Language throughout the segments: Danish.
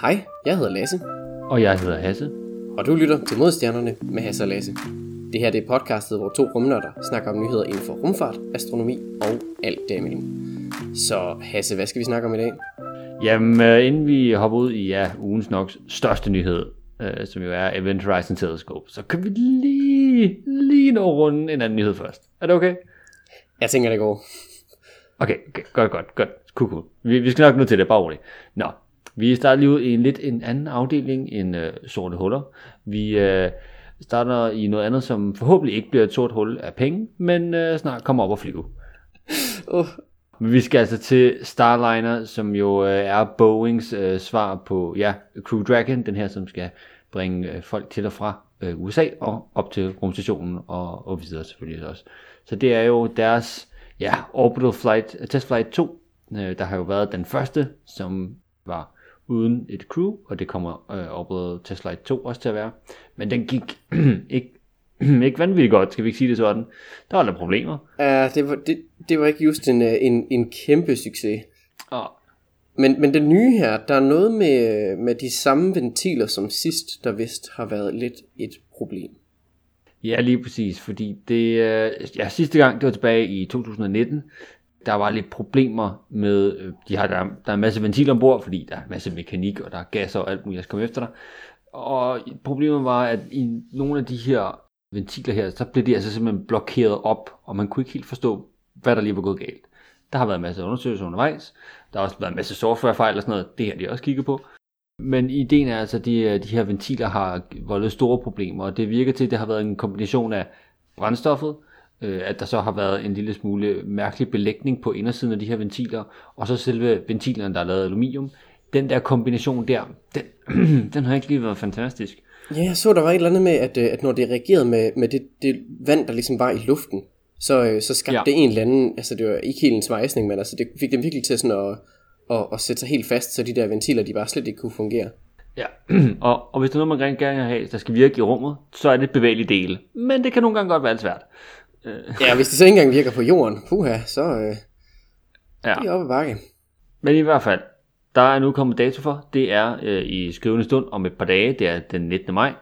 Hej, jeg hedder Lasse, Og jeg hedder Hasse. og du lytter til Modstjernerne med Hasse og Lasse. Det her det er podcastet, hvor to rumnørder snakker om nyheder inden for rumfart, astronomi og alt derimellem. Så Hasse, hvad skal vi snakke om i dag? Jamen, øh, inden vi hopper ud i ja, ugens nok største nyhed, øh, som jo er Event Horizon Telescope, så kan vi lige, lige nå runde en anden nyhed først. Er det okay? Jeg tænker, det går. Okay, okay godt, godt, godt. Cool, cool. Vi, vi skal nok nå til det, bare roligt. Nå, vi starter lige ud i en lidt en anden afdeling end øh, sorte huller. Vi øh, starter i noget andet, som forhåbentlig ikke bliver et sort hul af penge, men øh, snart kommer op og flyve. Uh, Men vi skal altså til Starliner, som jo øh, er Boeings øh, svar på ja, Crew Dragon, den her, som skal bringe øh, folk til og fra øh, USA og op til rumstationen og, og videre selvfølgelig også. Så det er jo deres ja, Orbital Flight, øh, Test Flight 2, øh, der har jo været den første, som var uden et crew, og det kommer øh, Orbital Test Flight 2 også til at være. Men den gik ikke, ikke vanvittigt godt, skal vi ikke sige det sådan. Der var der problemer. uh, det, var, det, det var ikke just en, øh, en, en kæmpe succes. Og Men, men den nye her, der er noget med, med de samme ventiler som sidst, der vist har været lidt et problem. Ja, lige præcis, fordi det, øh, ja, sidste gang, det var tilbage i 2019, der var lidt problemer med, øh, de har, der, der er en masse ventiler ombord, fordi der er en masse mekanik, og der er gasser og alt muligt, jeg skal komme efter dig. Og problemet var, at i nogle af de her ventiler her, så blev de altså simpelthen blokeret op, og man kunne ikke helt forstå, hvad der lige var gået galt. Der har været en masse undersøgelser undervejs, der har også været en masse softwarefejl og sådan noget, det har de også kigget på. Men ideen er altså, at de, de her ventiler har voldet store problemer, og det virker til, at det har været en kombination af brændstoffet, øh, at der så har været en lille smule mærkelig belægning på indersiden af de her ventiler, og så selve ventilerne, der er lavet af aluminium. Den der kombination der, den, den har ikke lige været fantastisk. Ja, jeg så, der var et eller andet med, at, øh, at når det reagerede med, med det, det vand, der ligesom var i luften, så, øh, så skabte ja. det en eller anden, altså det var ikke helt en svejsning, men altså det fik dem virkelig til sådan at, at, at sætte sig helt fast, så de der ventiler, de bare slet ikke kunne fungere. Ja, og, og hvis der er noget, man gerne vil have, der skal virke i rummet, så er det bevægelige dele. Men det kan nogle gange godt være lidt svært. Ja, hvis det så ikke engang virker på jorden, puha, så øh, Ja. det er oppe bakke. Men i hvert fald, der er nu kommet dato for. Det er øh, i skrivende stund om et par dage. Det er den 19. maj.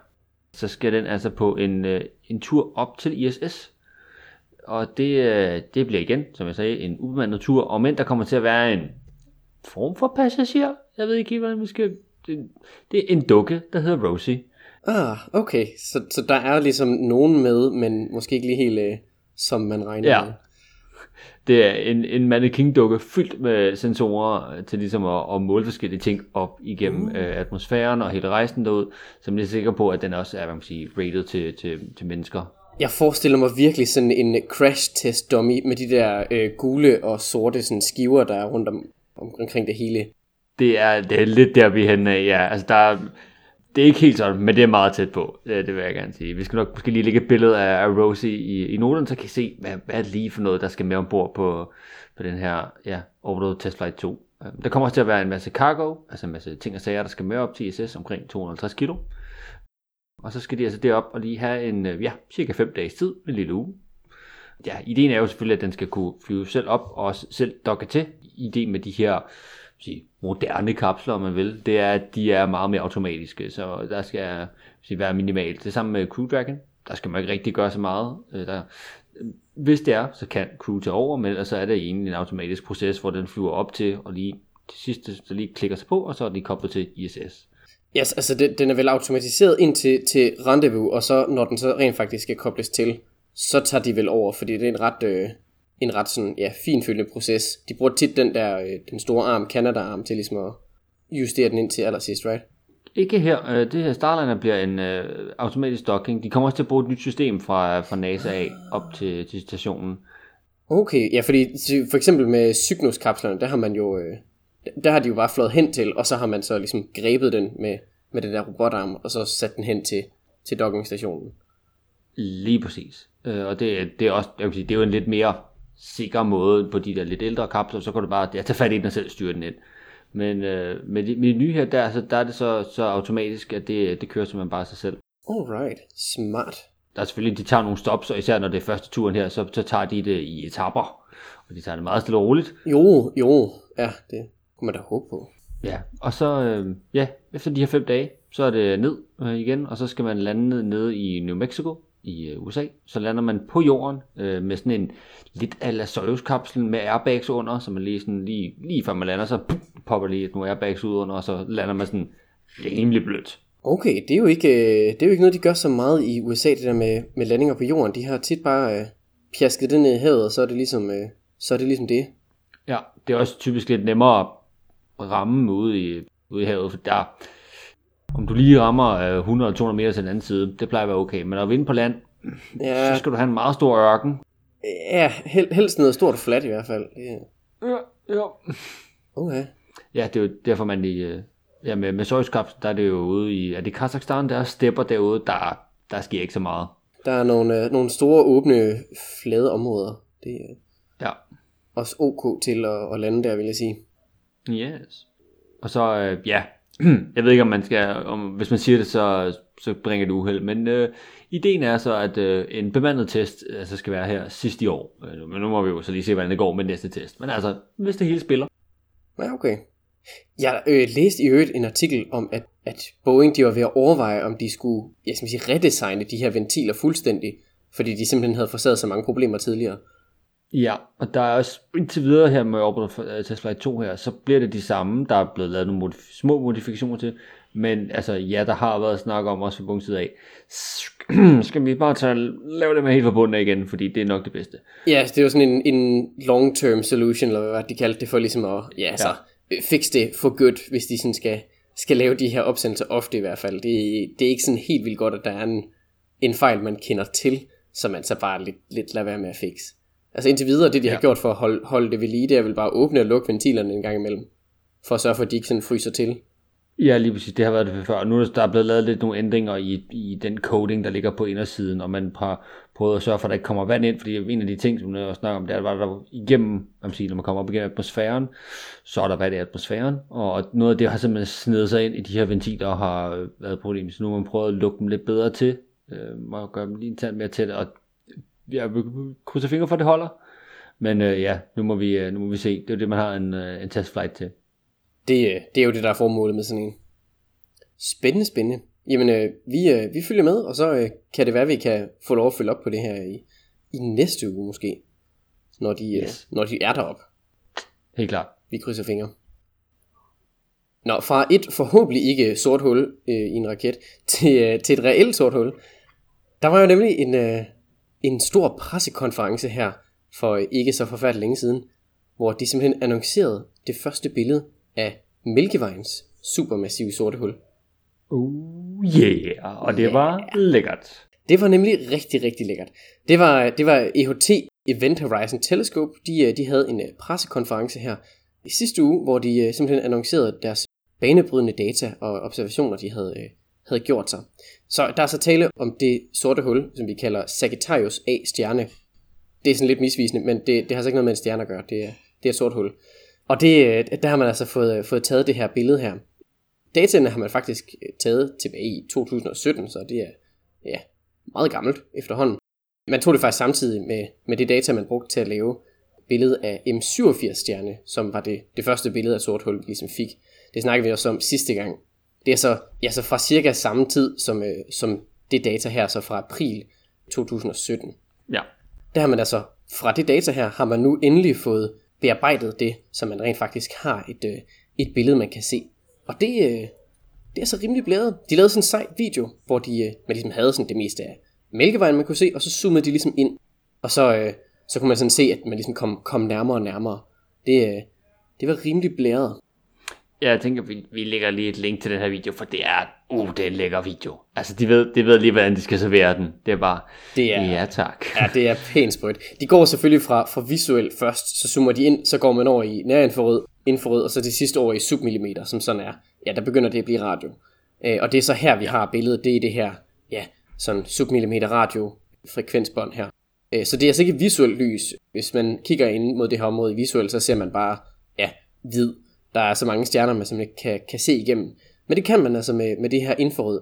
Så skal den altså på en, øh, en tur op til ISS. Og det, øh, det bliver igen, som jeg sagde, en ubemandet tur. Og men der kommer til at være en form for passager. Jeg ved ikke helt, hvordan vi skal... Det, det er en dukke, der hedder Rosie. Ah, okay, så, så der er ligesom nogen med, men måske ikke lige helt, øh, som man regner Ja. med. Det er en, en mannequin-dukke fyldt med sensorer til ligesom at, at måle forskellige ting op igennem uh. øh, atmosfæren og hele rejsen derud, så man er sikker på, at den også er, hvad man siger, rated til, til, til mennesker. Jeg forestiller mig virkelig sådan en crash test dummy med de der øh, gule og sorte sådan, skiver, der er rundt om, om, omkring det hele. Det er, det er lidt der, vi er henne af, ja. Altså, der er, det er ikke helt sådan, men det er meget tæt på. Det, det vil jeg gerne sige. Vi skal nok måske lige lægge et billede af, af Rosie i, i noterne, så kan I se, hvad, hvad er det lige for noget, der skal med ombord på, på den her ja, Overload Test Flight 2. Øhm, der kommer også til at være en masse cargo, altså en masse ting og sager, der skal med op til ISS, omkring 250 kilo. Og så skal de altså derop og lige have en, øh, ja, cirka 5 dages tid, en lille uge. Ja, ideen er jo selvfølgelig, at den skal kunne flyve selv op og også selv dokke til idé med de her sige, moderne kapsler, om man vil, det er, at de er meget mere automatiske, så der skal sige, være minimalt. Det samme med Crew Dragon, der skal man ikke rigtig gøre så meget. Øh, der, hvis det er, så kan Crew tage over, men ellers så er det egentlig en automatisk proces, hvor den flyver op til, og lige til sidst så lige klikker sig på, og så er den koblet til ISS. Yes, altså den, den er vel automatiseret ind til, til rendezvous, og så når den så rent faktisk skal kobles til, så tager de vel over, fordi det er en ret, øh, en ret sådan, ja, finfølgende proces. De bruger tit den der, øh, den store arm, Canada-arm, til ligesom at justere den ind til allersidst, right? Ikke her. Øh, Det her Starliner bliver en øh, automatisk docking. De kommer også til at bruge et nyt system fra, fra NASA af op til, til stationen. Okay, ja, fordi for eksempel med Cygnus-kapslerne, der har man jo, øh, der har de jo bare flået hen til, og så har man så ligesom grebet den med, med den der robotarm, og så sat den hen til, til dockingstationen. Lige præcis. Øh, og det, det, er også, jeg vil sige, det er jo en lidt mere sikker måde på de der lidt ældre kapsler, så kan du bare ja, tage fat i den og selv styre den ind. Men øh, med, de, med de nye her, der, så, der er det så, så automatisk, at det, det kører simpelthen bare sig selv. Alright, smart. der er selvfølgelig, de tager nogle stops, og især når det er første turen her, så, så tager de det i etapper, og de tager det meget stille og roligt. Jo, jo, ja, det kunne man da håbe på. Ja, og så, øh, ja, efter de her fem dage, så er det ned øh, igen, og så skal man lande nede i New Mexico i øh, USA. Så lander man på jorden øh, med sådan en lidt ala Soyuz-kapsel med airbags under, så man lige sådan, lige, lige før man lander, så puh, popper lige nogle airbags ud under, og så lander man sådan rimelig blødt. Okay, det er, jo ikke, øh, det er jo ikke noget, de gør så meget i USA, det der med, med landinger på jorden. De har tit bare øh, pjasket det ned i havet, og så er det ligesom, øh, så er det, ligesom det. Ja, det er også typisk lidt nemmere at ramme ude i, ude i havet, for der, om du lige rammer 100-200 meter til den anden side, det plejer at være okay. Men at vinde på land, ja. så skal du have en meget stor ørken. Ja, hel, helst noget stort og fladt i hvert fald. Ja, ja. ja. Okay. Ja, det er jo derfor, man i, øh, ja, med, med Soyuz-kapslen, der er det jo ude i, er det Kazakhstan, der er stepper derude, der, der sker ikke så meget. Der er nogle, øh, nogle store, åbne, flade områder. Det er ja. også ok til at, at lande der, vil jeg sige. Yes. Og så, øh, ja, jeg ved ikke, om man skal, om, hvis man siger det, så, så bringer det uheld, men øh, ideen er så, at øh, en bemandet test altså skal være her sidst i år. Øh, men nu må vi jo så lige se, hvordan det går med næste test. Men altså, hvis det hele spiller. Ja, okay. Jeg øh, læste i øvrigt en artikel om, at, at Boeing de var ved at overveje, om de skulle jeg skal sige, redesigne de her ventiler fuldstændig, fordi de simpelthen havde forsaget så mange problemer tidligere. Ja, og der er også indtil videre her med Orbiter Test Flight 2 her, så bliver det de samme, der er blevet lavet nogle modif- små modifikationer til, men altså ja, der har været snak om også fra Boeing side af, skal vi bare tage, lave det med helt forbundet igen, fordi det er nok det bedste. Ja, det er jo sådan en, en long-term solution, eller hvad de kaldte det, for ligesom at, ja, altså, ja. fix det for good, hvis de sådan skal, skal lave de her opsendelser ofte i hvert fald. Det, det er ikke sådan helt vildt godt, at der er en, en fejl, man kender til, som man så bare lidt, lidt lader være med at fikse. Altså indtil videre, det de ja. har gjort for at holde, holde det ved lige, det er vel bare at åbne og lukke ventilerne en gang imellem, for at sørge for, at de ikke sådan fryser til. Ja, lige præcis. Det har været det før. Nu er der blevet lavet lidt nogle ændringer i, i den coding, der ligger på indersiden, og man har prøvet at sørge for, at der ikke kommer vand ind, fordi en af de ting, som jeg snakker om, det er, at der igennem, man siger, når man kommer op igennem atmosfæren, så er der vand i atmosfæren, og noget af det har simpelthen snedet sig ind i de her ventiler og har været et problem. Så nu har man prøvet at lukke dem lidt bedre til, øh, og gøre dem lige en tand mere tæt, og jeg krydser fingre for, at det holder. Men øh, ja, nu må, vi, øh, nu må vi se. Det er jo det, man har en, øh, en testflight til. Det, øh, det er jo det, der er formålet med sådan en. Spændende, spændende. Jamen, øh, vi, øh, vi følger med, og så øh, kan det være, at vi kan få lov at følge op på det her i, i næste uge måske, når de, yes. øh, når de er deroppe. Helt klart. Vi krydser fingre. Nå, fra et forhåbentlig ikke sort hul øh, i en raket til, øh, til et reelt sort hul, der var jo nemlig en, øh, en stor pressekonference her for ikke så forfærdeligt længe siden, hvor de simpelthen annoncerede det første billede af Mælkevejens supermassive sorte hul. Oh yeah, og det yeah. var lækkert. Det var nemlig rigtig, rigtig lækkert. Det var, det var EHT Event Horizon Telescope. De, øh, de havde en øh, pressekonference her i sidste uge, hvor de øh, simpelthen annoncerede deres banebrydende data og observationer, de havde, havde gjort sig. Så der er så tale om det sorte hul, som vi kalder Sagittarius A-stjerne. Det er sådan lidt misvisende, men det, det har så ikke noget med en stjerne at gøre. Det er, det er et sort hul. Og det, øh, der har man altså fået, øh, fået taget det her billede her. Dataene har man faktisk øh, taget tilbage i 2017, så det er ja, meget gammelt efterhånden. Man tog det faktisk samtidig med, med det data, man brugte til at lave billedet af M87-stjerne, som var det, det første billede af sort hul, vi ligesom fik. Det snakkede vi også om sidste gang, det er så, ja, så fra cirka samme tid som, øh, som det data her, så fra april 2017. Ja. Der har man altså, fra det data her, har man nu endelig fået bearbejdet det, så man rent faktisk har et, øh, et billede, man kan se. Og det, øh, det er så rimelig blæret. De lavede sådan en sej video, hvor de øh, man ligesom havde sådan det meste af mælkevejen, man kunne se, og så zoomede de ligesom ind. Og så, øh, så kunne man sådan se, at man ligesom kom, kom nærmere og nærmere. Det, øh, det var rimelig blæret. Ja, jeg tænker, vi, vi lægger lige et link til den her video, for det er, uh, det er en lækker video. Altså, de ved, de ved lige, hvordan de skal servere den. Det er bare, det er, ja tak. Ja, det er pænt sprødt. De går selvfølgelig fra, fra visuelt først, så zoomer de ind, så går man over i nærinfrarød, infrarød, og så det sidste over i submillimeter, som sådan er. Ja, der begynder det at blive radio. Øh, og det er så her, vi har billedet, det er det her, ja, sådan submillimeter radio frekvensbånd her. Øh, så det er altså ikke visuelt lys. Hvis man kigger ind mod det her område visuelt, så ser man bare, ja, hvid der er så mange stjerner, man simpelthen kan, kan se igennem. Men det kan man altså med, med det her infrarød.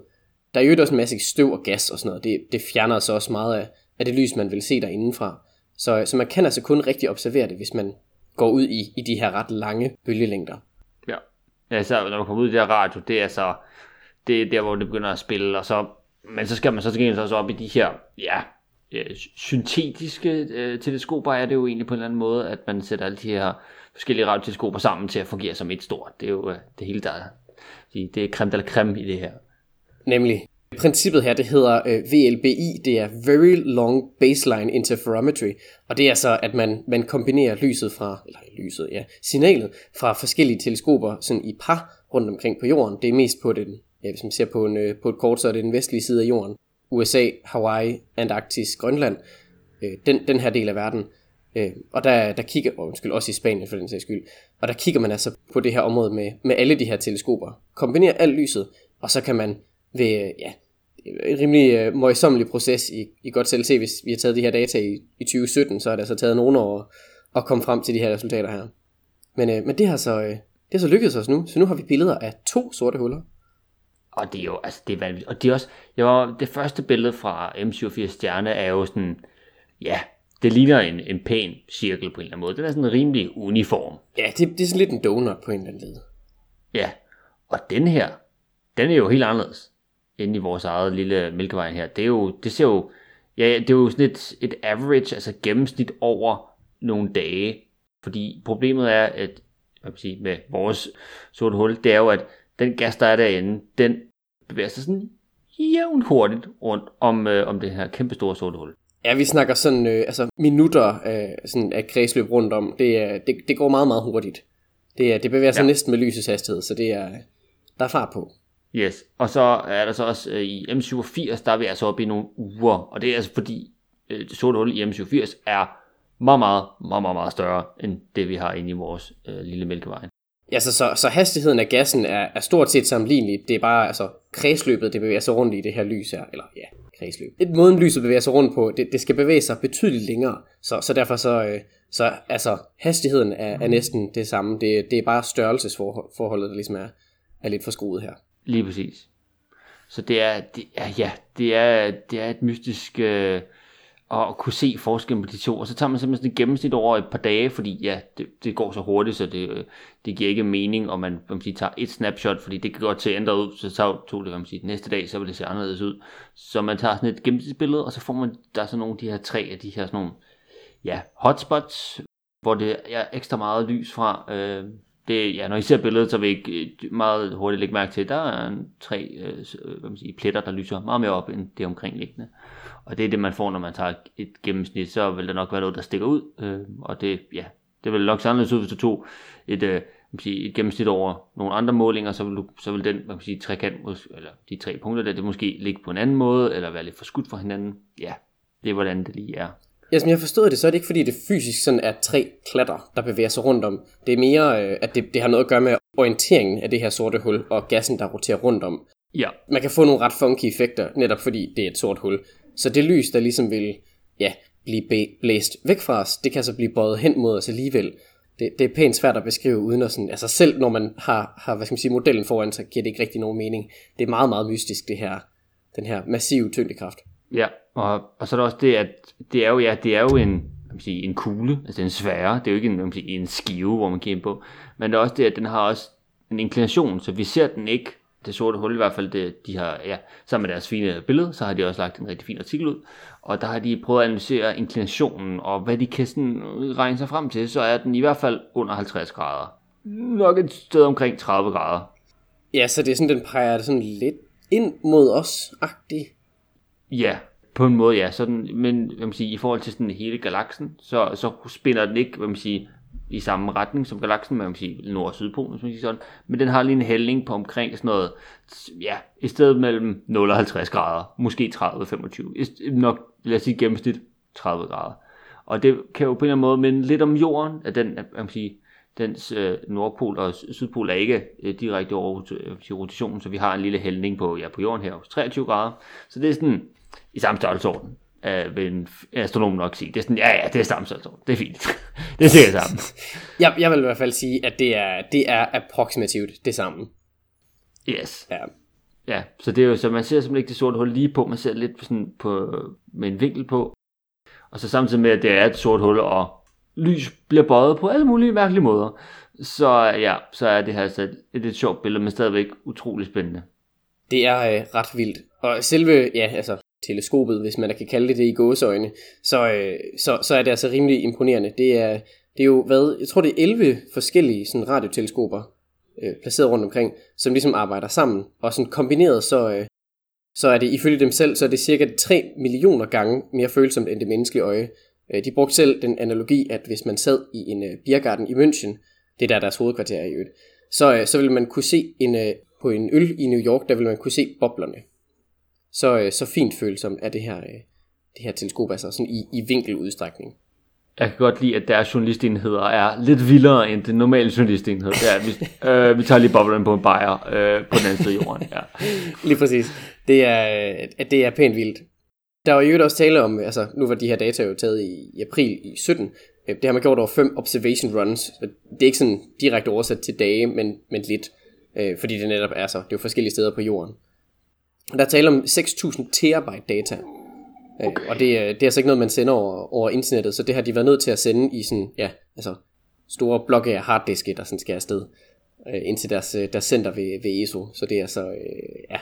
Der er jo også en masse støv og gas og sådan noget. Det, det fjerner så også meget af, af det lys, man vil se derindefra. Så, så man kan altså kun rigtig observere det, hvis man går ud i, i de her ret lange bølgelængder. Ja, ja så når man kommer ud i det her radio, det er så det er der, hvor det begynder at spille, og så, men så skal man så til gengæld også op i de her, ja, øh, syntetiske øh, teleskoper er det jo egentlig på en eller anden måde, at man sætter alle de her forskellige radioteleskoper sammen til at fungere som et stort. Det er jo øh, det hele, der er, det er creme eller creme i det her. Nemlig. Princippet her, det hedder øh, VLBI, det er Very Long Baseline Interferometry, og det er så, at man, man kombinerer lyset fra, eller lyset, ja, signalet fra forskellige teleskoper sådan i par rundt omkring på jorden. Det er mest på den, ja, hvis man ser på, en, øh, på et kort, så er det den vestlige side af jorden. USA, Hawaii, Antarktis, Grønland, øh, den, den her del af verden. Øh, og der, der kigger, og undskyld, også i Spanien for den sags skyld, og der kigger man altså på det her område med, med alle de her teleskoper. Kombinerer alt lyset, og så kan man ved, ja, en rimelig øh, møjsommelig proces, I, I godt selv se, hvis vi har taget de her data i, i 2017, så har det altså taget nogle år at komme frem til de her resultater her. Men, øh, men det har så, øh, det har så lykkedes os nu, så nu har vi billeder af to sorte huller. Og det er jo, altså det er vanvittigt. Og det er også, jeg var, det første billede fra M87 stjerne er jo sådan, ja, det ligner en, en pæn cirkel på en eller anden måde. Den er sådan en rimelig uniform. Ja, det, det er sådan lidt en donut på en eller anden led. Ja, og den her, den er jo helt anderledes inde i vores eget lille mælkevejen her. Det, er jo, det ser jo, ja, det er jo sådan et, et average, altså gennemsnit over nogle dage. Fordi problemet er, at hvad sige, med vores sorte hul, det er jo, at den gas, der er derinde, den bevæger sig sådan jævnt hurtigt rundt om, øh, om det her kæmpe store sorte hul. Ja, vi snakker sådan øh, altså minutter af, sådan af kredsløb rundt om. Det, det, det går meget, meget hurtigt. Det, det bevæger sig ja. næsten med lysets hastighed, så det er, der er fart på. Yes, og så er der så også øh, i M87, der er vi altså oppe i nogle uger, og det er altså fordi øh, det sorte hul i M87 er meget, meget, meget, meget, meget større end det, vi har inde i vores øh, lille mælkevej. Ja, så, så, så hastigheden af gassen er, er stort set sammenlignelig. Det er bare altså, kredsløbet, det bevæger sig rundt i det her lys her. Eller ja, kredsløb. Et måden lyset bevæger sig rundt på, det, det skal bevæge sig betydeligt længere. Så, så derfor så, øh, så altså, hastigheden er, er næsten det samme. Det, det er bare størrelsesforholdet, der ligesom er, er lidt forskruet her. Lige præcis. Så det er, det er ja, det er, det er et mystisk... Øh og kunne se forskellen på de to, og så tager man simpelthen et gennemsnit over et par dage, fordi ja, det, det går så hurtigt, så det, øh, det giver ikke mening, om man, man sige, tager et snapshot, fordi det kan godt til ændret ændre ud, så tager, to det, man sige, næste dag, så vil det se anderledes ud. Så man tager sådan et gennemsnitsbillede, og så får man, der er så nogle af de her tre af de her sådan nogle, ja, hotspots, hvor det er ekstra meget lys fra. Øh, det, ja, når I ser billedet, så vil I øh, meget hurtigt lægge mærke til, at der er en, tre øh, øh, hvad man siger, pletter, der lyser meget mere op end det omkringliggende. Og det er det, man får, når man tager et gennemsnit, så vil der nok være noget, der stikker ud. Øh, og det, ja, det vil nok anderledes ud, hvis du tog et, øh, man sige, et gennemsnit over nogle andre målinger, så vil, du, så vil den man kan sige, trekant, eller de tre punkter der, det måske ligge på en anden måde, eller være lidt for skudt fra hinanden. Ja, det er hvordan det lige er. Ja, som jeg har forstået det, så er det ikke fordi, det fysisk sådan er tre klatter, der bevæger sig rundt om. Det er mere, øh, at det, det har noget at gøre med orienteringen af det her sorte hul, og gassen, der roterer rundt om. Ja. Man kan få nogle ret funky effekter, netop fordi det er et sort hul. Så det lys, der ligesom vil ja, blive blæst væk fra os, det kan så blive bøjet hen mod os alligevel. Det, det er pænt svært at beskrive uden at sådan, altså selv når man har, har hvad skal man sige, modellen foran så giver det ikke rigtig nogen mening. Det er meget, meget mystisk, det her, den her massive tyngdekraft. Ja, og, og så er der også det, at det er jo, ja, det er jo en, man sige, en kugle, altså en sfære, det er jo ikke en, man sige, en skive, hvor man kigger på, men det er også det, at den har også en inklination, så vi ser den ikke det sorte hul i hvert fald, det, de har, ja, sammen med deres fine billede, så har de også lagt en rigtig fin artikel ud, og der har de prøvet at analysere inklinationen, og hvad de kan sådan regne sig frem til, så er den i hvert fald under 50 grader. Nok et sted omkring 30 grader. Ja, så det er sådan, den peger sådan lidt ind mod os-agtigt. Ja, på en måde ja, sådan, men hvad man siger, i forhold til sådan hele galaksen, så, så spinder den ikke, hvad man siger, i samme retning som galaksen, man kan sige nord- og Sydpolen, hvis man siger sådan. Men den har lige en hældning på omkring sådan noget, ja, i stedet mellem 0 og 50 grader, måske 30-25, nok, lad os sige gennemsnit 30 grader. Og det kan jo på en eller anden måde minde lidt om jorden, at den, man kan sige, dens øh, nordpol og sydpol er ikke øh, direkte over øh, til rotationen, så vi har en lille hældning på, ja, på jorden her, 23 grader. Så det er sådan i samme størrelsesorden øh, vil en astronom nok sige. Det er sådan, ja, ja, det er stamcellesorm. Det er fint. det er sikkert sammen. jeg, jeg vil i hvert fald sige, at det er, det er approximativt det samme. Yes. Ja. Ja, så det er jo, så man ser simpelthen ikke det sorte hul lige på, man ser lidt på sådan på, med en vinkel på, og så samtidig med, at det er et sort hul, og lys bliver bøjet på alle mulige mærkelige måder, så ja, så er det her altså et, et, et sjovt billede, men stadigvæk utrolig spændende. Det er øh, ret vildt. Og selve, ja, altså teleskopet, hvis man da kan kalde det det i gåseøjne, så, øh, så, så er det altså rimelig imponerende. Det er, det er jo, hvad, jeg tror det er 11 forskellige sådan, radioteleskoper, øh, placeret rundt omkring, som ligesom arbejder sammen, og sådan kombineret, så, øh, så er det ifølge dem selv, så er det cirka 3 millioner gange mere følsomt end det menneskelige øje. Øh, de brugte selv den analogi, at hvis man sad i en øh, biergarten i München, det er der deres hovedkvarter er i øvrigt, så, øh, så ville man kunne se en, øh, på en øl i New York, der ville man kunne se boblerne. Så, øh, så fint følsomt er det her, øh, det her teleskop, altså sådan i, i vinkeludstrækning. Jeg kan godt lide, at deres journalistenheder er lidt vildere end den normale journalistenhed. Ja, vi, øh, vi tager lige boblerne på en bajer øh, på den anden side af jorden. Ja. Lige præcis. Det er, at det er pænt vildt. Der var jo også tale om, altså nu var de her data jo taget i, i april i 17. Øh, det har man gjort over fem observation runs. Det er ikke sådan direkte oversat til dage, men, men lidt. Øh, fordi det netop er så. Det er jo forskellige steder på jorden. Der er tale om 6.000 terabyte data. Okay. Og det, det er altså ikke noget, man sender over, over internettet, så det har de været nødt til at sende i sådan, ja, altså store blokke af harddiske, der sådan skal afsted øh, ind til deres, deres center ved, ved ESO. Så det er så, øh, ja,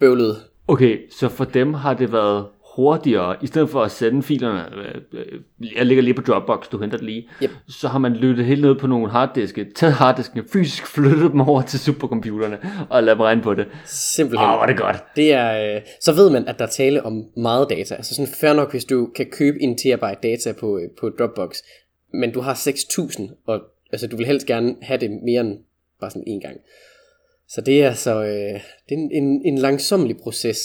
bøvlet. Okay, så for dem har det været hurtigere, i stedet for at sende filerne, øh, jeg ligger lige på Dropbox, du henter det lige, yep. så har man lyttet helt ned på nogle harddiske, taget harddiskene, fysisk flyttet dem over til supercomputerne, og lavet regne på det. Simpelthen. Åh, oh, var det godt. Det er, øh, så ved man, at der er tale om meget data. Altså sådan fair nok, hvis du kan købe en terabyte data på, øh, på Dropbox, men du har 6.000, og altså, du vil helst gerne have det mere end bare sådan en gang. Så det er altså øh, det er en, en, en langsomlig proces.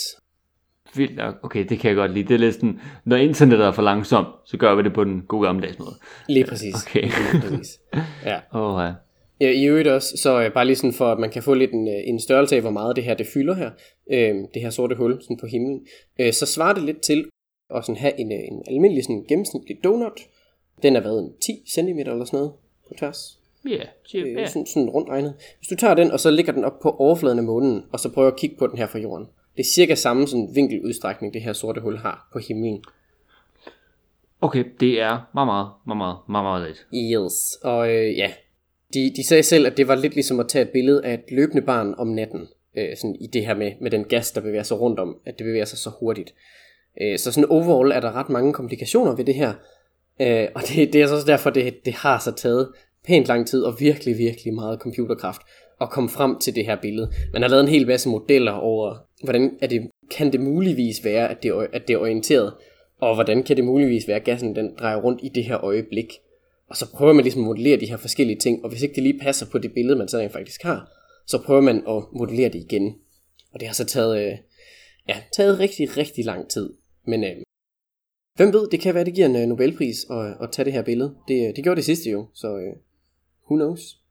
Vildt nok. Okay, det kan jeg godt lide. Det er lidt sådan, når internettet er for langsomt, så gør vi det på den gode gammeldags måde. Lige præcis. Okay. Lige præcis. Ja. Oh, ja. Ja, I øvrigt også, så øh, bare lige sådan for, at man kan få lidt en, øh, en størrelse af, hvor meget det her det fylder her, øh, det her sorte hul sådan på himlen, øh, så svarer det lidt til at sådan have en, øh, en almindelig sådan gennemsnitlig donut. Den er været 10 cm eller sådan noget på tværs. Ja, yeah, yeah. sådan, sådan rundt regnet. Hvis du tager den, og så lægger den op på overfladen af månen, og så prøver at kigge på den her fra jorden. Det er cirka samme sådan vinkeludstrækning, det her sorte hul har på himlen. Okay, det er meget, meget, meget, meget, meget, meget lidt. Yes, og øh, ja, de, de sagde selv, at det var lidt ligesom at tage et billede af et løbende barn om natten. Øh, sådan i det her med, med den gas, der bevæger sig rundt om, at det bevæger sig så hurtigt. Øh, så sådan overall er der ret mange komplikationer ved det her. Øh, og det, det er så også derfor, det, det har så taget pænt lang tid og virkelig, virkelig meget computerkraft at komme frem til det her billede. Man har lavet en hel masse modeller over, hvordan er det, kan det muligvis være, at det, at det er orienteret, og hvordan kan det muligvis være, at gassen den drejer rundt i det her øjeblik. Og så prøver man ligesom at modellere de her forskellige ting, og hvis ikke det lige passer på det billede, man så rent faktisk har, så prøver man at modellere det igen. Og det har så taget, øh, ja, taget rigtig, rigtig lang tid. Men øh, hvem ved, det kan være, det giver en øh, Nobelpris at, at tage det her billede. Det, øh, det gjorde det sidste jo, så øh, who knows?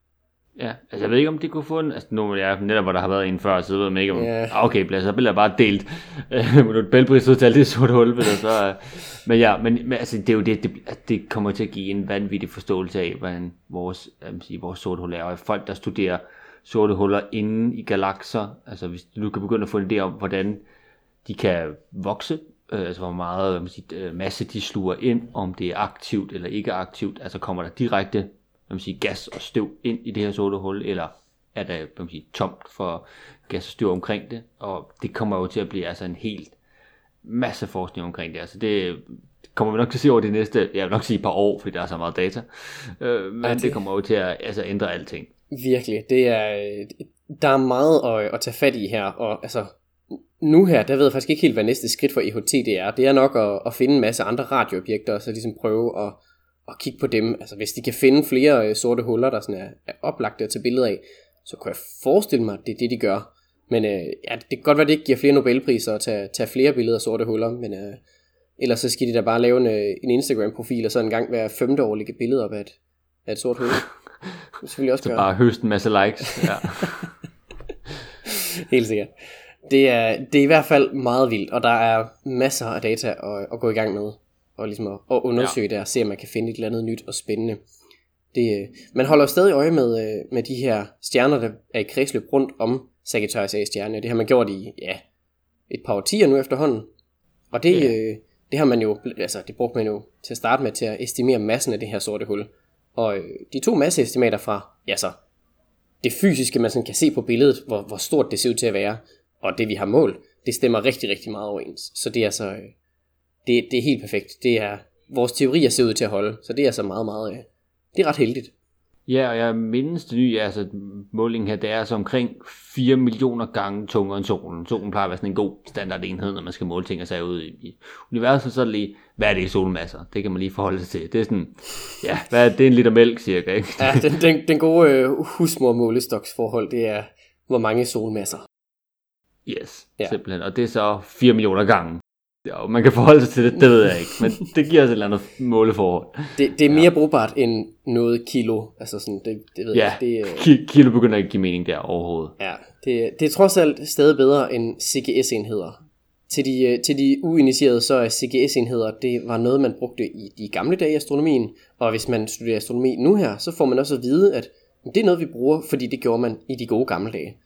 Ja, altså jeg ved ikke, om de kunne få en, altså nu er netop, hvor der har været en før, så ved jeg ikke, om, Ja. ah, okay, så bliver jeg bare delt, Nobelpris ud til alt det sorte hul, ved du, så, øh, men ja, men, men altså, det er jo det, det, det kommer til at give en vanvittig forståelse af, hvordan vores, sige, vores sorte hul er, og folk, der studerer sorte huller inde i galakser, altså hvis du kan begynde at få en idé om, hvordan de kan vokse, øh, altså hvor meget man siger, øh, masse de sluger ind, om det er aktivt eller ikke aktivt, altså kommer der direkte man siger, gas og støv ind i det her sorte hul, eller er der man siger, tomt for gas og støv omkring det, og det kommer jo til at blive altså en helt masse forskning omkring det, altså det kommer vi nok til at se over de næste, jeg vil nok sige et par år, fordi der er så meget data, øh, men det- det... kommer jo til at altså, ændre alting. Virkelig, det er, der er meget at, at tage fat i her, og altså, nu her, der ved jeg faktisk ikke helt, hvad næste skridt for EHT det er. Det er nok at, at finde en masse andre radioobjekter, og så ligesom prøve at, at kigge på dem. Altså, hvis de kan finde flere øh, sorte huller, der sådan er, er oplagte at tage billeder af, så kan jeg forestille mig, at det er det, de gør. Men øh, ja, det kan godt være, at det ikke giver flere Nobelpriser at tage, tage flere billeder af sorte huller, men øh, ellers så skal de da bare lave en, øh, en Instagram-profil, og så en gang hver femte år lægge billeder op af et, af et sort hul. Det selvfølgelig også Så gøre. bare høste en masse likes. Ja. Helt sikkert. Det er, det er i hvert fald meget vildt, og der er masser af data at, at gå i gang med, og ligesom at, at undersøge ja. det og se, om man kan finde et eller andet nyt og spændende. Det, øh, man holder jo stadig øje med, øh, med de her stjerner, der er i kredsløb rundt om Sagittarius A-stjerne. Det har man gjort i ja, et par årtier nu efterhånden. Og det, Ja. øh, det har man jo, altså det brugte man jo til at starte med til at estimere massen af det her sorte hul. Og øh, de to masseestimater fra, ja så, det fysiske, man sådan kan se på billedet, hvor, hvor stort det ser ud til at være, og det vi har målt, det stemmer rigtig, rigtig meget overens. Så det er altså, øh, det, det er helt perfekt. Det er, vores teorier ser ud til at holde, så det er altså meget, meget, øh, det er ret heldigt. Ja, og jeg mindes det nye, altså målingen her, det er altså omkring 4 millioner gange tungere end solen. Solen plejer at være sådan en god standardenhed, når man skal måle ting og sager ud i, i universet, så er det lige, hvad er det i solmasser? Det kan man lige forholde sig til. Det er sådan, ja, hvad er det? det er en liter mælk cirka, ikke? Ja, den, den, den gode øh, husmor-målestoksforhold, det er, hvor mange solmasser. Yes, ja. simpelthen. Og det er så 4 millioner gange. Ja, man kan forholde sig til det, det ved jeg ikke, men det giver os et eller andet måleforhold. Det, det er mere ja. brugbart end noget kilo. Altså sådan, det, det ved Ja, jeg. Det, øh, ki- kilo begynder ikke at give mening der overhovedet. ja, det, det er trods alt stadig bedre end CGS-enheder. Til de, øh, til de uinitierede, så er CGS-enheder, det var noget, man brugte i de gamle dage i astronomien. Og hvis man studerer astronomi nu her, så får man også at vide, at det er noget, vi bruger, fordi det gjorde man i de gode gamle dage.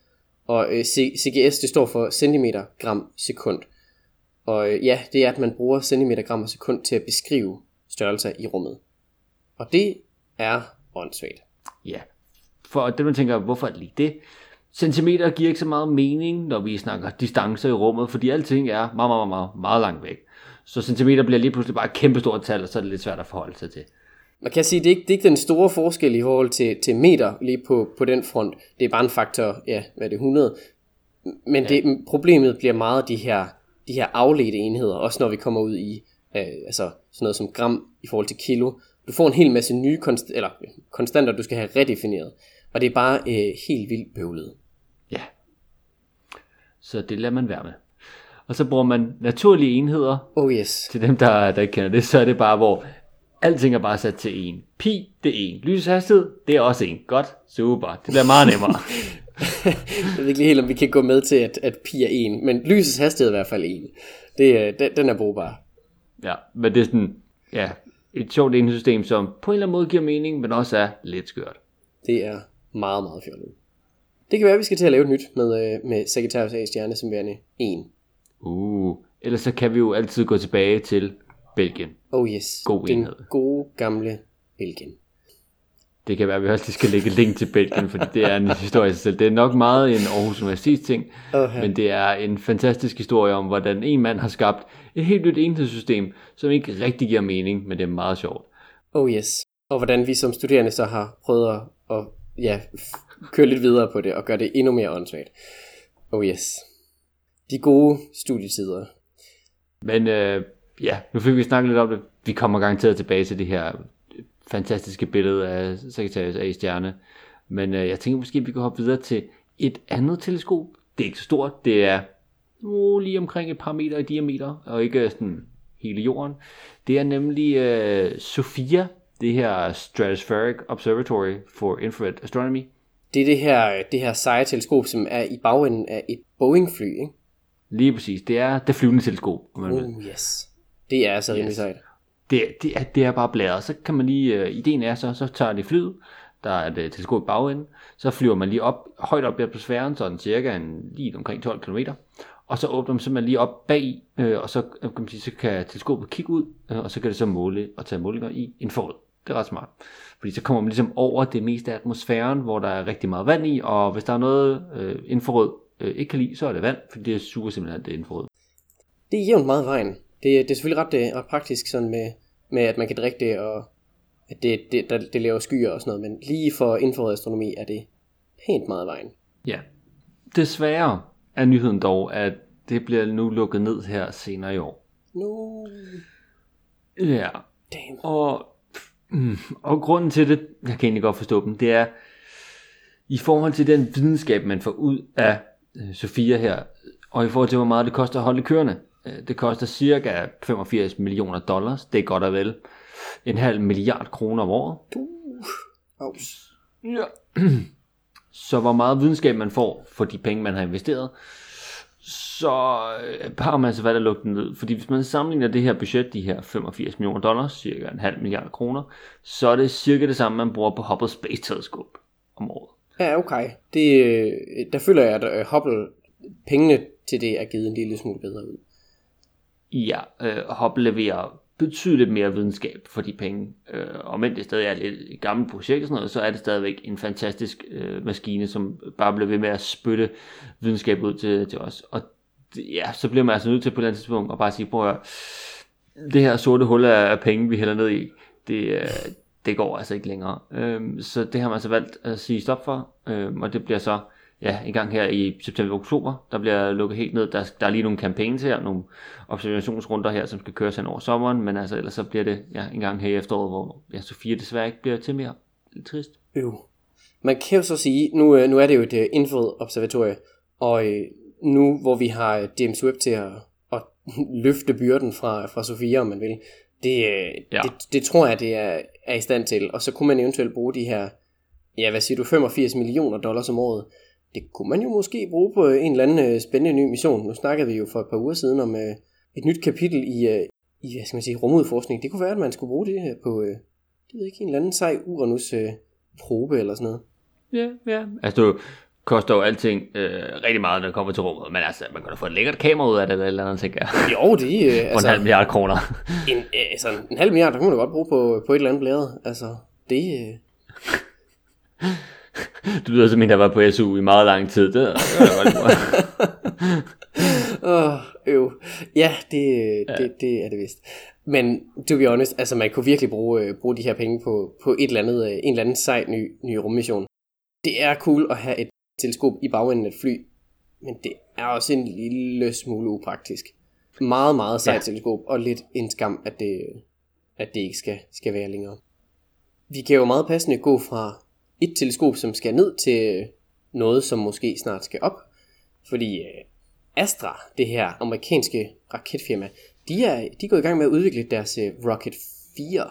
Og øh, CGS, det står for centimeter gram sekund. Og øh, ja, det er, at man bruger centimeter gram sekund til at beskrive størrelser i rummet. Og det er åndssvagt. Ja, for det man tænker, hvorfor det lige det? Centimeter giver ikke så meget mening, når vi snakker distancer i rummet, fordi alting er meget, meget, meget, meget, langt væk. Så centimeter bliver lige pludselig bare et kæmpe stort tal, og så er det lidt svært at forholde sig til. Man kan sige, det er ikke, det er ikke den store forskel i forhold til, til meter lige på, på den front. Det er bare en faktor, ja, hvad er det, 100. Men ja. det, problemet bliver meget de her, de her afledte enheder, også når vi kommer ud i øh, altså sådan noget som gram i forhold til kilo. Du får en hel masse nye konst, eller, konstanter, du skal have redefineret. Og det er bare øh, helt vildt bøvlet. Ja. Så det lader man være med. Og så bruger man naturlige enheder. Oh yes. Til dem, der, der ikke kender det, så er det bare, hvor alting er bare sat til 1. Pi, det er 1. Lyshastighed, det er også 1. Godt, super. Det bliver meget nemmere. Jeg ved ikke helt, om vi kan gå med til, at, at pi er 1, men lysets hastighed er i hvert fald 1. Det, øh, den, den er brugbar. ja, men det er sådan, ja, et sjovt enhedssystem, som på en eller anden måde giver mening, men også er lidt skørt. Det er meget, meget fjollet. Det kan være, at vi skal til at lave et nyt med, øh, med Sagittarius A-stjerne som værende 1. Uh, ellers så kan vi jo altid gå tilbage til Belgien. Oh yes, God den enhed. gode gamle Belgien. Det kan være, at vi også lige skal lægge link til Belgien, fordi det er en historie i sig selv. Det er nok meget en Aarhus Universitets ting, Åh, men det er en fantastisk historie om, hvordan en mand har skabt et helt nyt enhedssystem, som ikke rigtig giver mening, men det er meget sjovt. Oh yes. Og hvordan vi som studerende så har prøvet at, at ja, køre lidt videre på det og gøre det endnu mere åndssvagt. Oh yes. De gode studietider. Men øh, ja, nu fik vi snakket lidt om det. Vi kommer garanteret tilbage til det her fantastiske billede af Sagittarius A stjerne. Men øh, jeg tænker måske, at vi kan hoppe videre til et andet teleskop. Det er ikke så stort. Det er uh, lige omkring et par meter i diameter, og ikke sådan hele jorden. Det er nemlig øh, SOFIA, det her Stratospheric Observatory for Infrared Astronomy. Det er det her, det her seje teleskop, som er i bagenden af et Boeing-fly, ikke? Lige præcis. Det er det flyvende teleskop, om man vil. Oh yes. Det er altså rimelig Yes. sejt det, det, er, det er bare blæret. Så kan man lige, øh, ideen er så, så tager det flyet, der er et øh, teleskop i bagenden, så flyver man lige op, højt op i atmosfæren, så cirka en, lige omkring 12 km, og så åbner man simpelthen lige op bag, øh, og så øh, kan, man sige, så kan teleskopet kigge ud, øh, og så kan det så måle og tage målinger i infrarød. Det er ret smart. Fordi så kommer man ligesom over det meste af atmosfæren, hvor der er rigtig meget vand i, og hvis der er noget øh, infrarød øh, ikke kan lide, så er det vand, fordi det suger simpelthen det infrarød. Det er jævnt meget vejen. Det, det er selvfølgelig ret, øh, ret praktisk sådan med, med, at man kan drikke det, og at det, det, der, det laver skyer og sådan noget, men lige for infrarød astronomi er det pænt meget vejen. Ja. Desværre er nyheden dog, at det bliver nu lukket ned her senere i år. No, Ja, damn. og, mm, og grunden til det, jeg kan egentlig godt forstå dem, det er, i forhold til den videnskab, man får ud af øh, Sofia her, og i forhold til, hvor meget det koster at holde kørende. Øh, Det koster cirka 85 millioner dollars, det er godt og vel en halv milliard kroner om året. Uh, aus. Ja. Så hvor meget videnskab man får for de penge, man har investeret, så øh, har man altså valgt at lukke den ned. Fordi hvis man sammenligner det her budget, de her 85 millioner dollars, cirka en halv milliard kroner, så er det cirka det samme, man bruger på Hubble Space Telescope om året. Ja, okay. Det, øh, der føler jeg, at øh, Hubble, pengene til det er givet en lille smule bedre ud. Ja, øh, Hubble leverer betydeligt mere videnskab for de penge. Øh, og mens det stadig er et gammelt projekt og sådan noget, så er det stadigvæk en fantastisk øh, maskine, som bare bliver ved med at spytte videnskab ud til, til os. Og ja, så bliver man altså nødt til på et eller andet tidspunkt at bare sige, prøv at det her sorte hul af penge, vi hælder ned i, det, øh, det går altså ikke længere. Øh, så det har man altså valgt at sige stop for, øh, og det bliver så ja, en gang her i september-oktober, der bliver lukket helt ned. Der, der er lige nogle campaigns her, nogle observationsrunder her, som skal køres hen over sommeren, men altså ellers så bliver det ja, en gang her i efteråret, hvor ja, Sofia desværre ikke bliver til mere. Lidt trist. Jo. Man kan jo så sige, nu, øh, nu er det jo et uh, infrarødt observatorie, og uh, nu hvor vi har James Webb til at, at løfte byrden fra, fra Sofia, om man vil, det, ja. det, det tror jeg, det er, er i stand til. Og så kunne man eventuelt bruge de her, ja hvad siger du, 85 millioner dollars om året det kunne man jo måske bruge på en eller anden øh, spændende ny mission. Nu snakkede vi jo for et par uger siden om øh, et nyt kapitel i, øh, i hvad skal man sige, rumudforskning. Det kunne være, at man skulle bruge det her på, øh, det ved ikke, en eller anden sej Uranus øh, probe eller sådan noget. Ja, ja. Altså, du koster jo alting øh, rigtig meget, når det kommer til rummet. Men altså, man kan da få et lækkert kamera ud af det, eller, eller andet, tænker jeg. Jo, det er... Øh, altså, en halv milliard kroner. en, øh, altså, en halv milliard, der kunne man da godt bruge på, på et eller andet blæret. Altså, det... Øh... Du lyder som en, der var på SU i meget lang tid. Det, Åh, oh, øv. Ja, det, ja. Det, det er det vist. Men to be honest, altså man kunne virkelig bruge, uh, bruge de her penge på, på et eller andet, uh, en eller anden sej ny, ny rummission. Det er cool at have et teleskop i bagenden af et fly, men det er også en lille smule upraktisk. Meget, meget sejt ja. teleskop, og lidt en skam, at det, at det ikke skal, skal være længere. Vi kan jo meget passende gå fra et teleskop, som skal ned til noget, som måske snart skal op. Fordi øh, Astra, det her amerikanske raketfirma, de er, de er gået i gang med at udvikle deres øh, Rocket 4.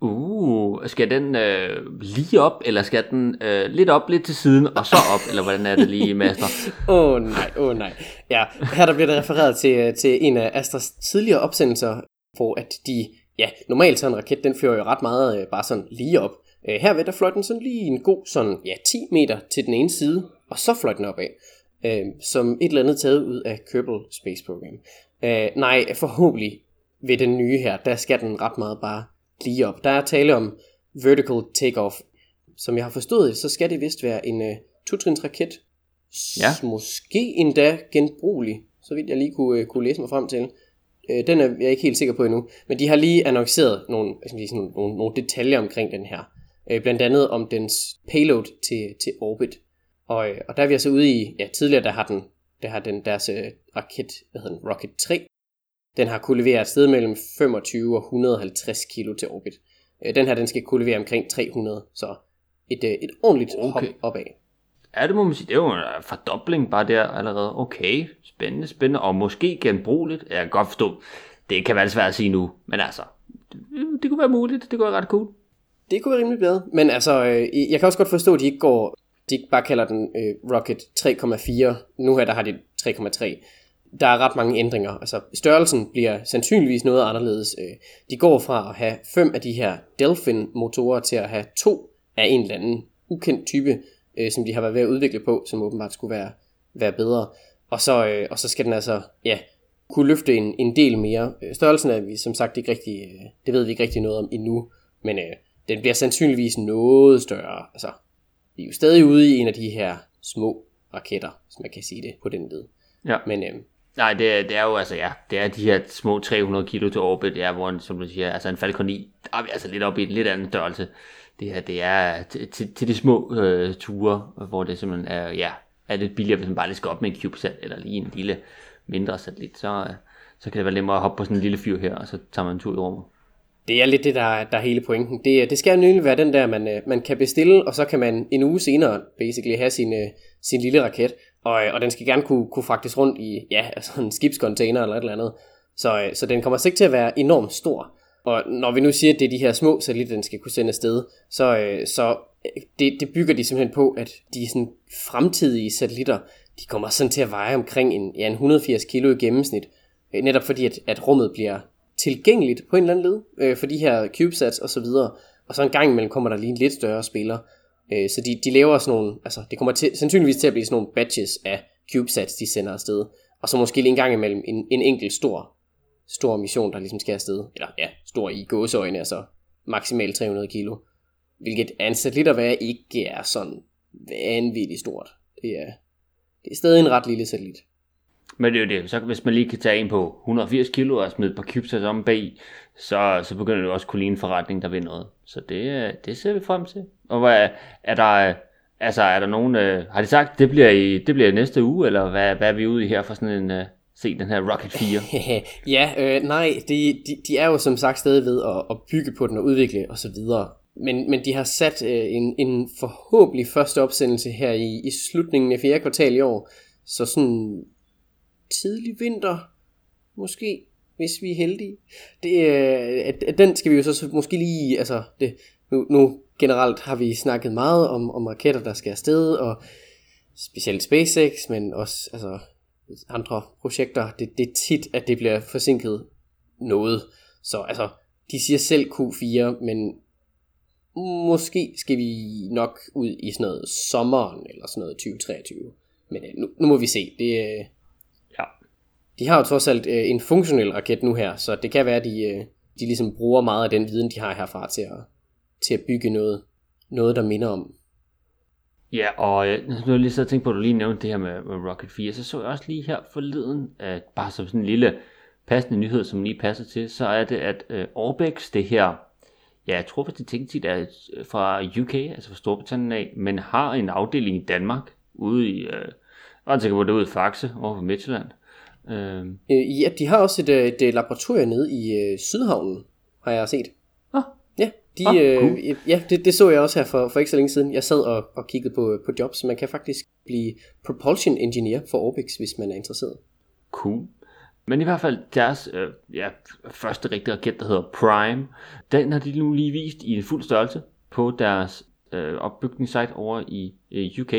Uh, skal den øh, lige op, eller skal den øh, lidt op, lidt til siden, og så op, eller hvordan er det lige, Master? Åh oh, nej, åh oh, nej. Ja, her der bliver der refereret til, øh, til en af Astras tidligere opsendelser, hvor at de, ja, normalt så en raket, den fører jo ret meget øh, bare sådan lige op. Øh, herved der fløj den sådan lige en god sådan, ja, 10 meter til den ene side, og så fløj den opad. Øh, som et eller andet taget ud af Kerbal Space Program. Øh, nej, forhåbentlig ved den nye her, der skal den ret meget bare lige op. Der er tale om vertical takeoff. Som jeg har forstået, så skal det vist være en uh, totrins raket. Ja. Måske endda genbrugelig, så vidt jeg lige kunne, uh, kunne læse mig frem til. Uh, den er jeg ikke helt sikker på endnu. Men de har lige annonceret nogle, hvad skal sige, sådan, nogle, nogle detaljer omkring den her. Øh, blandt andet om dens payload til, til orbit. Og, øh, og der er vi altså ude i, ja tidligere der har den, der har den deres øh, raket, hvad hedder den, Rocket 3, den har kunne levere et sted mellem 25 og 150 kilo til orbit. Øh, den her, den skal kunne levere omkring 300, så et, øh, et ordentligt okay. hop opad. Ja, det må man sige. Det er jo en fordobling bare der allerede. Okay, spændende, spændende. Og måske genbrugeligt. Jeg kan godt forstå. Det kan være svært at sige nu. Men altså, det, det kunne være muligt. Det kunne være ret cool. Det kunne være rimelig bedre. Men altså, øh, jeg kan også godt forstå, at de ikke går, de ikke bare kalder den øh, Rocket 3,4. Nu her, der har de 3,3. Der er ret mange ændringer. Altså, størrelsen bliver sandsynligvis noget anderledes. Øh, de går fra at have fem af de her Delphin-motorer til at have to af en eller anden ukendt type, øh, som de har været ved at udvikle på, som åbenbart skulle være, være bedre. Og så, øh, og så skal den altså, ja, kunne løfte en, en del mere. Øh, størrelsen er vi som sagt ikke rigtig, øh, det ved vi ikke rigtig noget om endnu, men øh, den bliver sandsynligvis noget større. Altså, vi er jo stadig ude i en af de her små raketter, hvis man kan sige det på den led. Ja. Men øhm, Nej, det er, det er jo altså, ja, det er de her små 300 kilo til orbit, ja, hvor, som du siger, altså en Falcon 9, der er vi altså lidt oppe i en lidt anden størrelse. Det her, det er til, til, til de små øh, ture, hvor det simpelthen er, ja, er lidt billigere, hvis man bare lige skal op med en CubeSat, eller lige en lille mindre satellit, så, øh, så kan det være nemmere at hoppe på sådan en lille fyr her, og så tager man en tur i rummet. Det er lidt det, der, der er hele pointen. Det, øh, det skal nemlig være den der, man, øh, man kan bestille, og så kan man en uge senere basically have sin, øh, sin lille raket, og, og den skal gerne kunne, kunne fragtes rundt i ja, altså en skibscontainer eller et eller andet. Så, så den kommer sikkert til at være enormt stor. Og når vi nu siger, at det er de her små satellitter, den skal kunne sende afsted, så, så det, det bygger de simpelthen på, at de sådan fremtidige satellitter, de kommer sådan til at veje omkring en, ja, en 180 kilo i gennemsnit, netop fordi at, at rummet bliver tilgængeligt på en eller anden led øh, for de her CubeSats og så videre. Og så en gang imellem kommer der lige en lidt større spiller. Øh, så de, de laver sådan nogle, altså det kommer til, sandsynligvis til at blive sådan nogle batches af CubeSats, de sender afsted. Og så måske lige en gang imellem en, en enkelt stor, stor mission, der ligesom skal afsted. Eller ja, stor i gåseøjne, altså maksimalt 300 kilo. Hvilket anset lidt at være ikke er sådan vanvittigt stort. Det er, det er stadig en ret lille satellit. Men det er jo det, så hvis man lige kan tage en på 180 kilo og smide et par CubeSats om bag, så, så begynder det også at kunne ligne en forretning, der vil noget. Så det, øh, det ser vi frem til. Og hvad, er der, øh, altså er der nogen, øh, har de sagt, det bliver i, det bliver i næste uge, eller hvad, hvad er vi ude i her for sådan en, øh, se den her Rocket 4? ja, øh, nej, de, de, de er jo som sagt stadig ved at, at bygge på den og udvikle og så videre. Men, men de har sat øh, en, en forhåbentlig første opsendelse her i, i slutningen af fjerde kvartal i år. Så sådan tidlig vinter, måske, hvis vi er heldige. Det, øh, at, at den skal vi jo så måske lige, altså det, nu, nu generelt har vi snakket meget om, om raketter, der skal afsted, og specielt SpaceX, men også altså, andre projekter, det, det er tit, at det bliver forsinket noget. Så altså, de siger selv Q4, men måske skal vi nok ud i sådan noget sommeren, eller sådan noget 2023. Men øh, nu, nu må vi se. Det. Øh, de har jo trods alt øh, en funktionel raket nu her, så det kan være, at de, øh, de ligesom bruger meget af den viden, de har herfra til at, til at bygge noget, noget der minder om. Ja, og øh, nu har lige så tænkt på, at du lige nævnte det her med, med Rocket 4, så så jeg også lige her forleden, at bare som sådan en lille passende nyhed, som lige passer til, så er det, at øh, Orbex, det her, ja, jeg tror faktisk, det tit er øh, fra UK, altså fra Storbritannien af, men har en afdeling i Danmark, ude i, øh, jeg tænker på det ude i Faxe, over på Midtjylland. Øh. Øh, ja, de har også et, et, et laboratorium nede i øh, Sydhavnen, har jeg set. Ah, de, oh, cool. øh, ja, det, det så jeg også her for, for ikke så længe siden. Jeg sad og, og kiggede på, på jobs. Man kan faktisk blive propulsion engineer for Orbix, hvis man er interesseret. Cool. Men i hvert fald deres øh, ja, første rigtige raket, der hedder Prime, den har de nu lige vist i en fuld størrelse på deres øh, opbygningssite over i øh, UK.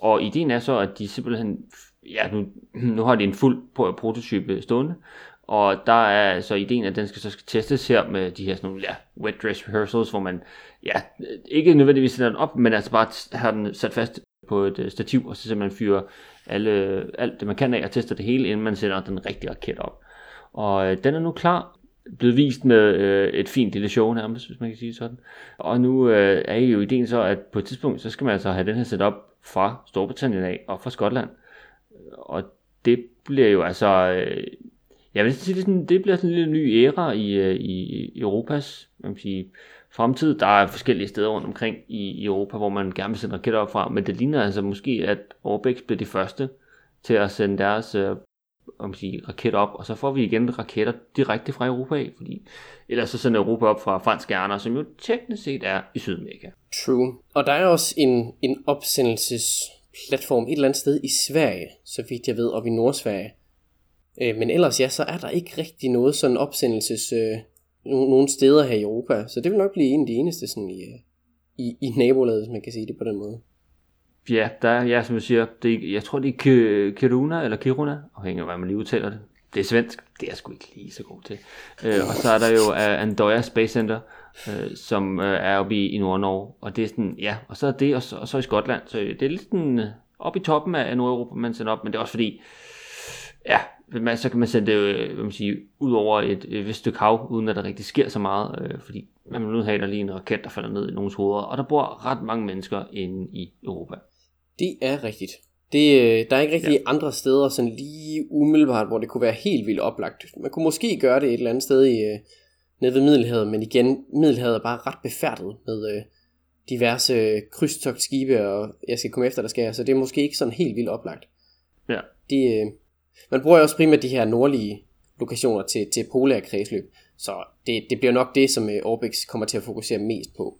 Og ideen er så, at de simpelthen, ja nu, nu har de en fuld prototype stående, og der er så ideen, at den skal så skal testes her med de her sådan nogle, ja, wet dress rehearsals, hvor man, ja, ikke nødvendigvis sætter den op, men altså bare har den sat fast på et øh, stativ, og så simpelthen fyrer alle, alt det man kan af og tester det hele, inden man sætter den rigtige raket op. Og øh, den er nu klar, blevet vist med øh, et fint lille show nærmest, hvis man kan sige sådan. Og nu øh, er jo ideen så, at på et tidspunkt, så skal man altså have den her set op fra Storbritannien af og fra Skotland. Og det bliver jo altså øh, jeg vil sige, det, sådan, det bliver sådan en lille ny æra i, øh, i, i Europas man kan sige, fremtid. Der er forskellige steder rundt omkring i, i Europa, hvor man gerne vil sende raketter op fra, men det ligner altså måske, at Orbex bliver de første til at sende deres øh, om sige, raket op, og så får vi igen raketter direkte fra Europa af, fordi ellers så sender Europa op fra franske ærner, som jo teknisk set er i Sydamerika. True. Og der er også en, en opsendelsesplatform et eller andet sted i Sverige, så vidt jeg ved, og i Nordsverige, Øh, men ellers ja, så er der ikke rigtig noget sådan opsendelses øh, nogle steder her i Europa. Så det vil nok blive en af de eneste sådan i, øh, i, i nabolaget, hvis man kan sige det på den måde. Ja, der er, ja, som du siger, det, jeg tror det er Kiruna, eller Kiruna, afhængig af hvad man lige udtaler det. Det er svensk, det er jeg sgu ikke lige så god til. Øh, og så er der jo uh, Andøya Space Center, uh, som uh, er oppe i, i Nord-Norge, og det er sådan, ja, og så er det, og så, og så i Skotland, så det er lidt sådan uh, oppe i toppen af Nordeuropa, man sender op, men det er også fordi, ja, man, så kan man sende det øh, hvad man siger, ud over et, et vist stykke hav, uden at der rigtig sker så meget, øh, fordi man vil nu have, der lige en raket, der falder ned i nogens hoveder, og der bor ret mange mennesker inde i Europa. Det er rigtigt. Det, øh, der er ikke rigtig ja. andre steder sådan lige umiddelbart, hvor det kunne være helt vildt oplagt. Man kunne måske gøre det et eller andet sted i, øh, nede ved Middelhavet, men igen, Middelhavet er bare ret befærdet med øh, diverse øh, krydstogtskibe, og jeg skal komme efter, der skal så det er måske ikke sådan helt vildt oplagt. Ja. Det, øh, man bruger jo også primært de her nordlige lokationer til, til polære kredsløb, så det, det bliver nok det, som øh, Orbix kommer til at fokusere mest på.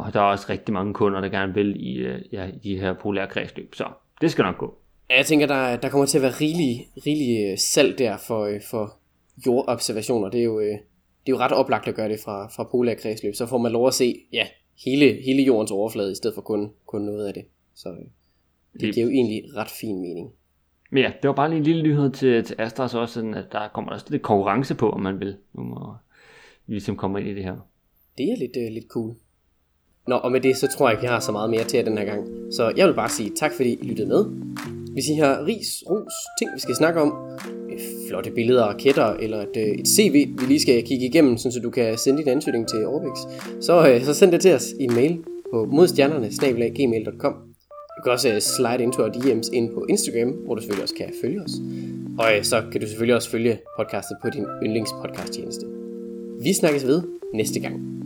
Og der er også rigtig mange kunder, der gerne vil i, øh, ja, i de her polære kredsløb, så det skal nok gå. Ja, jeg tænker, der, der kommer til at være rigelig, rigelig øh, salg der for, for jordobservationer. Det er jo, det er jo ret oplagt at gøre det fra, fra polære kredsløb. Så får man lov at se ja, hele, hele jordens overflade, i stedet for kun, kun noget af det. Så Det, det giver jo egentlig ret fin mening. Men ja, det var bare lige en lille nyhed til, til Astras også, sådan at der kommer også lidt konkurrence på, om man vil. Nu må vi ligesom komme ind i det her. Det er lidt, uh, lidt cool. Nå, og med det, så tror jeg ikke, jeg har så meget mere til jer den her gang. Så jeg vil bare sige tak, fordi I lyttede med. Hvis I har ris, ros, ting vi skal snakke om, øh, flotte billeder af raketter, eller et, øh, et CV, vi lige skal kigge igennem, så du kan sende din ansøgning til Orbix, så, øh, så send det til os i en mail på modstjernerne Du kan også slide into our DM's ind på Instagram, hvor du selvfølgelig også kan følge os. Og så kan du selvfølgelig også følge podcastet på din yndlingspodcast tjeneste. Vi snakkes ved næste gang.